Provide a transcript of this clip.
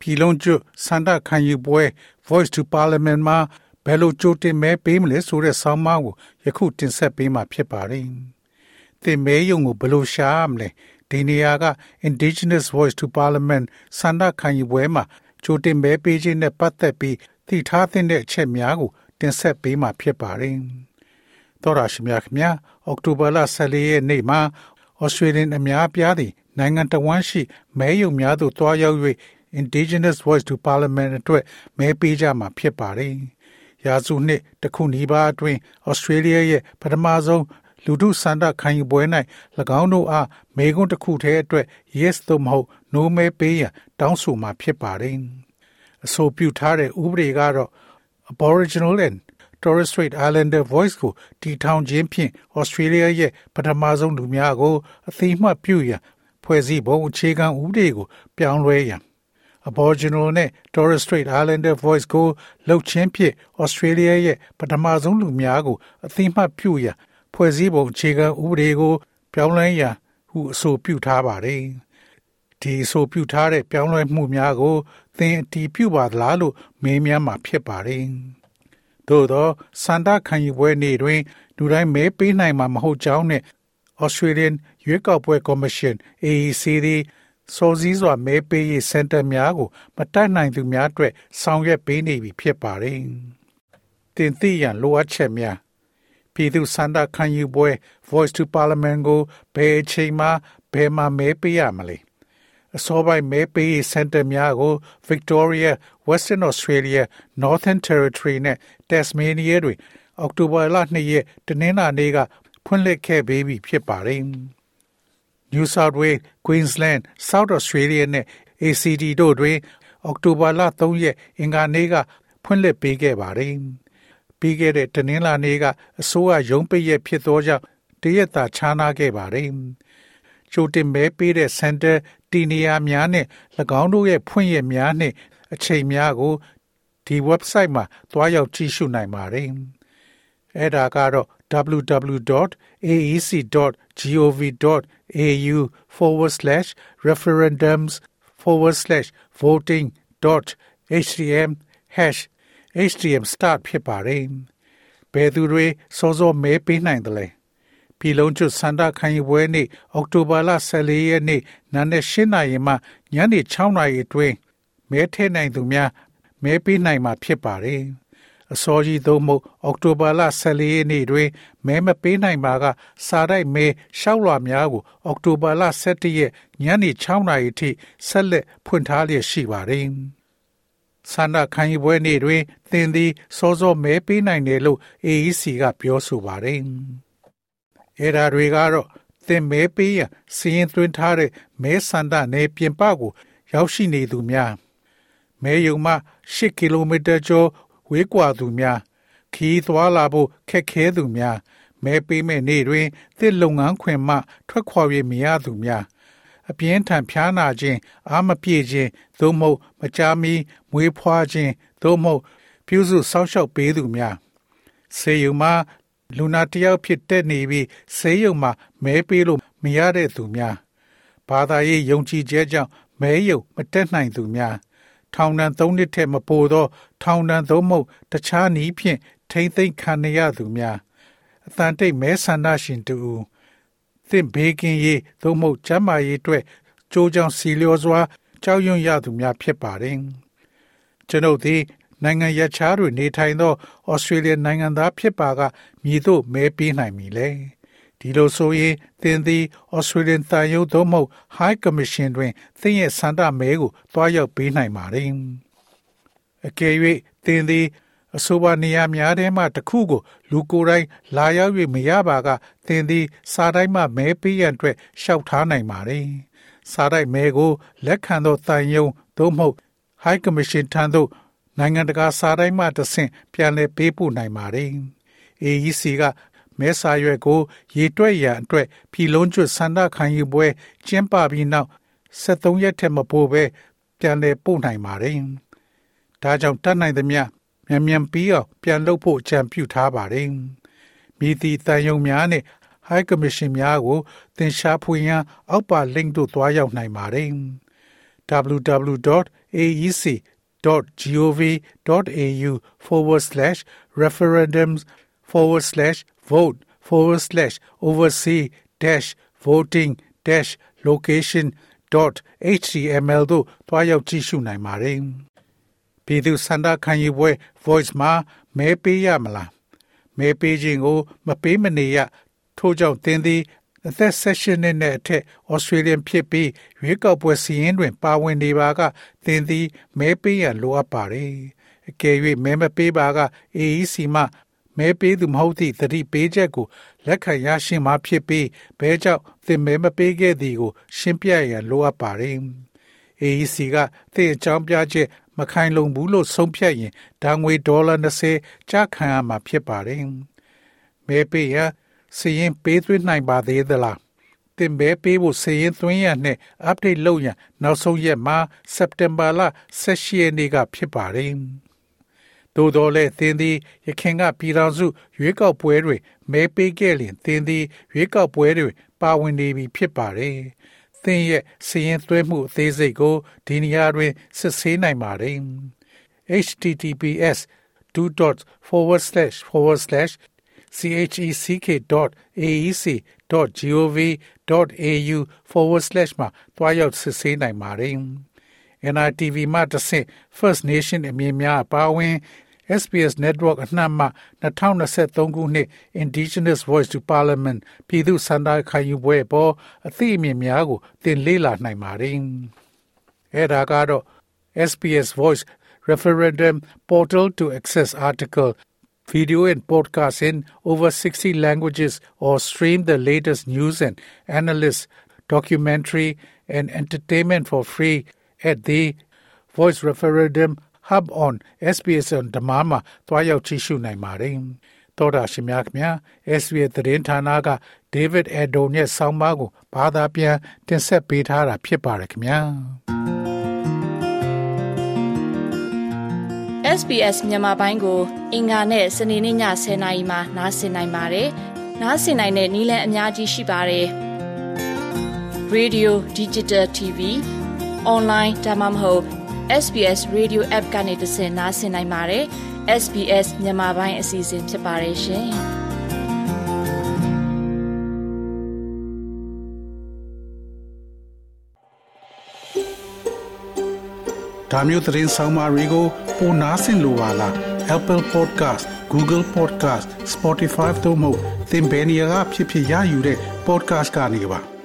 ပြည်လုံးကျွစန္ဒခံယူပွဲ Voice to Parliament မှာဘယ်လိုကြိုတင်မဲပေးမလဲဆိုတဲ့ဆောင်းပါးကိုယခုတင်ဆက်ပေးမှာဖြစ်ပါတယ်။သင်မဲယုံကိုဘယ်လိုရှာမလဲဒီနေရာက Indigenous Voice to Parliament စန္ဒခံယူပွဲမှာကြိုတင်မဲပေးခြင်းနဲ့ပတ်သက်ပြီးသိထားတဲ့အချက်များကိုတင်ဆက်ပေးမှာဖြစ်ပါတယ်။သောရရှိမြခင်များအောက်တိုဘာလ14ရက်နေ့မှာဩစတြေးလျအများအပြားသည်နိုင်ငံတော်ဝန်ရှိမဲယုံများသို့တွားရောက်၍ Indigenous Voice to Parliament အတွက်မဲပေးကြမှာဖြစ်ပါတယ်။ရာစုနှစ်တခုနီးပါးအတွင်းဩစတြေးလျရဲ့ပထမဆုံးလူထုစန္ဒခံယူပွဲ၌၎င်းတို့အားမေကွန်းတစ်ခုထဲအတွက် yes သို့မဟုတ် no မဲပေးရန်တောင်းဆိုမှာဖြစ်ပါတယ်။အဆိုပြုထားတဲ့ဥပဒေကတော့ Aboriginal and Torres Strait Islander Voice ကိုတီထောင်ခြင်းဖြင့် Australia ရဲ့ပထမဆုံးလူများကို အသိမှတ်ပြုရန်ဖွဲ့စည်းပုံအခြေခံဥပဒေကို ပြောင်းလဲရန် Aboriginal နဲ့ Torres Strait Islander Voice ကိုလှုပ်ချင်းဖြင့် Australia ရဲ့ပထမဆုံးလူများကိုအသိမှတ်ပြုရန်ဖွဲ့စည်းပုံအခြေခံဥပဒေကို ပြောင်းလဲရန်ဟုအဆိုပြုထားပါတယ်။ဒီအဆိုပြုထားတဲ့ပြောင်းလဲမှုများကိုသင်အတည်ပြုပါသလားလို့မေးမြန်းမှာဖြစ်ပါတယ်။သို့သောစန္ဒခံယူပွဲနေ့တွင်လူတိုင်းမဲပေးနိုင်မှာမဟုတ်ကြောင်းနဲ့ Australian ရွေးကောက်ပွဲကော်မရှင် AEC သည် စောစည်းစွာမဲပေးရေးစင်တာများကို မတက်နိုင်သူများအတွက်ဆောင်ရွက်ပေးနေပြီဖြစ်ပါတယ်။တင်သိရန်လိုအပ်ချက်များပြည်သူစန္ဒခံယူပွဲ Voice to Parliament ကိုဘယ်အချိန်မှဘယ်မှာမဲပေးရမလဲ။အစောပိုင်းမဲပေးရေးစင်တာများကို Victoria, Western Australia, Northern Territory နဲ့ Tasmania တွင်အောက်တိုဘာလ2ရက်တနင်္လာနေ့ကဖွင့်လှစ်ခဲ့ပြီးဖြစ်ပါတယ်။ New South Wales, Queensland, South Australia နဲ့ ACT တို့တွင် အောက်တိုဘာလ3ရက်အင်္ဂါနေ့ကဖွင့်လှစ်ပေးခဲ့ပါတယ်။ပြီးခဲ့တဲ့တနင်္လာနေ့ကအစိုးရရုံးပိတ်ရက်ဖြစ်သောကြောင့်တရက်သာခြားနာခဲ့ပါတယ်။ချိုတင်မဲပေးတဲ့စင်တာတီနီယာများနဲ့၎င်းတို့ရဲ့ဖွင့်ရများနဲ့အချိန်များကိုဒီ website မှာသွားရောက်ကြည့်ရှုနိုင်ပါတယ်။အဲ့ဒါကတော့ www.aec.gov.au forward slash referendums forward slash voting dot htm hash htm start ဖြစ်ပါတယ်။ဘယ်သူတွေစောစောမဲပေးနိုင်တယ်လဲ။ပြည်လုံးကျွစန္ဒခံယူပွဲနေ့အောက်တိုဘာလ14ရက်နေ့နာနဲ့8နာရီမှညနေ6နာရီအတွင်းမဲထည့်နိုင်သူများမဲပေးနိုင်မှာဖြစ်ပါတယ်။ အစောကြီးသို့မဟုတ်အောက်တိုဘာလ14ရက်နေ့တွင်မဲမပေးနိုင်ပါကစာတိုက်မဲရှောက်လွှာများကိုအောက်တိုဘာလ17ရက်ညနေ6နာရီထိဆက်လက်ဖွင့်ထားလျက်ရှိပါတယ်။ဆန္ဒခံယူပွဲနေ့တွင်သင်သည်စောစောမဲပေးနိုင်တယ်လို့ AEC ကပြောဆိုပါတယ်။အဲဒါတွေကတော့သင်မဲပေးရန်စီရင်သွင်းထားတဲ့မဲဆန္ဒနယ်ပြင်ပကို ရောက်ရှိနေသူများမဲယုံမှ10ကီလိုမီတာကျော် ဝေးကွာသူများခီးသွားလာဖို့ခက်ခဲသူများမဲပေးမဲ့နေ့တွင်သစ်လုပ်ငန်းခွင်မှ ထွက်ခွာ၍မရသူများအပြင်းထန်ဖျားနာခြင်းအာမပြေခြင်းသို့မဟုတ်မကြာမီမွေးဖွားခြင်းသို့မဟုတ်ပြုစုစောင့်ရှောက်ပေးသူများဆေးရုံမှာလူနာတယောက်ဖြစ်တဲ့နေပြီးဆေးရုံမှာမဲပေးလို့မရတဲ့သူများဘာသာရေးယုံကြည်ချက်ကြောင့်မဲယုံမတက်နိုင်သူများ ထောင်ဒဏ်၃နှစ်ထက်မပိုသော ထောင်ဒဏ်သို့မဟုတ်တခြားနည်းဖြင့်ထိမ့်သိမ်းခံရသူများအတန်တိတ်မဲဆန္ဒရှင်တူသင်ဘေးကင်းရေးသို့မဟုတ်ကျန်းမာရေးအတွက်ကြိုးကြောင်စီလျော်စွာကြောက်ရွံ့ရသူများဖြစ်ပါတယ်ကျွန်ုပ်သည်နိုင်ငံရခြားတွင်နေထိုင်သောဩစတြေးလျနိုင်ငံသားဖြစ်ပါကမည်သို့မဲပေးနိုင်မည်လဲ ဒီလိုဆိုရင်သင်သည် Australian တန်ရုံသို့မဟုတ် High Commission တွင်သင်ရဲ့စန္ဒမဲကိုတွားရောက်ပေးနိုင်ပါတယ်။အကယ်၍သင်သည်အဆိုပါနေရာများထဲမှတစ်ခုကိုလူကိုယ်တိုင်လာရောက်၍မရပါကသင်သည် စာတိုင်းမှမဲပေးရန်အတွက်လျှောက်ထားနိုင်ပါတယ်။စာတိုင်းမဲကိုလက်ခံသောတန်ယုံသို့မဟုတ် High Commission ထံသို့နိုင်ငံတကာစာတိုင်းမှတဆင့်ပြန်လည်ပေးပို့နိုင်ပါတယ်။ AEC က မဲစာရွက်ကိုရေတွက်ရန်အတွက်ပြည်လုံးကျွတ်ဆန္ဒခံယူပွဲကျင်းပပြီးနောက်73ရက်ထက်မပိုဘဲပြန်လည်ပို့နိုင်ပါတယ်။ဒါကြောင့်တတ်နိုင်သမျှမြန်မြန်ပြီးအောင်ပြန်လုပ်ဖို့ကြံပြုထားပါတယ်။မိသည့်တန်ယုံများနဲ့ High Commission များကိုသင်ရှားဖွေရန်အောက်ပါ link တို့သွားရောက်နိုင်ပါတယ်။ www.aec.gov.au forward slash referendums forward slash vote forward slash oversee dash voting dash location dot html တို့တွားရောက်ကြည့်ရှုနိုင်ပါတယ်။ပြည်သူစန္ဒခံယူပွဲ voice မှာမဲပေးရမလားမဲပေးခြင်းကို မပေးမနေရထို့ကြောင့်သင်သည်အသက်16နှစ်နဲ့အထက်ဩစတြေးလျဖြစ်ပြီးရွေးကောက်ပွဲစီးရင်တွင် ပါဝင်နေပါကသင်သည်မဲပေးရန်လိုအပ်ပါတယ်။အကယ်၍မဲမပေးပါက AEC မှ မဲပေးသူမဟုတ်သည့်သတိပေးချက်ကိုလက်ခံရရှိမှဖြစ်ပြီးဘဲကြောင့်သင်မဲမပေးခဲ့သည်ကို ရှင်းပြရန်လိုအပ်ပါတယ်။ AEC ကသင်အကြောင်းပြချက်မခိုင်လုံဘူးလို့ဆုံးဖြတ်ရင်ဒါငွေဒေါ်လာ20ကျခံရမှာဖြစ်ပါတယ်။မဲပေးရစရင်ပေးသွင်းနိုင်ပါသေးသလား။တင်ဘဲပေးဖို့စရင်သွင်းရနဲ့ update လုပ်ရန်နောက်ဆုံးရက်မှာစက်တင်ဘာလ16ရက်နေ့ကဖြစ်ပါတယ်။ သို့တော်လည်းသင်သည်ရခင်ကပြည်တော်စုရွေးကောက်ပွဲတွေမဲပေးခဲ့လျင်သင်သည်ရွေးကောက်ပွဲတွေပါဝင်နေပြီဖြစ်ပါတယ်။သင်ရဲ့စည်ရင်သွဲမှုအသေးစိတ်ကိုဒီနေရာတွင်စစ်ဆေးနိုင်ပါတယ်။ https 2 forward slash forward slash check.aec.gov.au forward slash မှာတွားရောက်စစ်ဆေးနိုင်ပါတယ်။ NITV မှတဆင့် First Nation အမည်များအပါအဝင် SBS Network အနှံ့မှ2023ခုနှစ် Indigenous Voice to Parliament ပြည်သူ့စံတာခံယူပွဲပေါ်အသိအမြင်များကိုသင်လေ့လာနိုင်ပါတယ်။အဲဒါကတော့ SBS Voice Referendum Portal to access article video and podcast in over 60 languages or stream the latest news and analysis, documentary, and entertainment for free At the Voice Referendum Hub on SBS on Demand မှာတွားရောက်ကြည့်ရှုနိုင်ပါတယ်။သောတာရှင်များခင်ဗျာ SBS သတင်းဌာနက David Edon ရဲ့ဆောင်းပါးကိုဘာသာပြန်တင်ဆက်ပေးထားတာဖြစ်ပါတယ်ခင်ဗျာ။ SBS မြန်မာပိုင်းကို အင်ကာနဲ့စနေနေ့ည10:00နာရီမှနားဆင်နိုင်ပါတယ်။နားဆင်နိုင်တဲ့နည်းလမ်းအများကြီးရှိပါတယ်။ Radio Digital TV Online ဒါမှမဟုတ် SBS Radio App ကနေတဆင့်နားဆင်နိုင်ပါတယ်။ SBS မြန်မာပိုင်းအစီအစဉ်ဖြစ်ပါတယ်ရှင်။ဒါမျိုးသတင်းဆောင်မာတွေကိုပိုနားဆင်လိုပါလား Apple Podcast Google Podcast Spotify တို့မှာသင်ပင်ရာဖြစ်ဖြစ်ရယူတဲ့ podcast ကနေပါ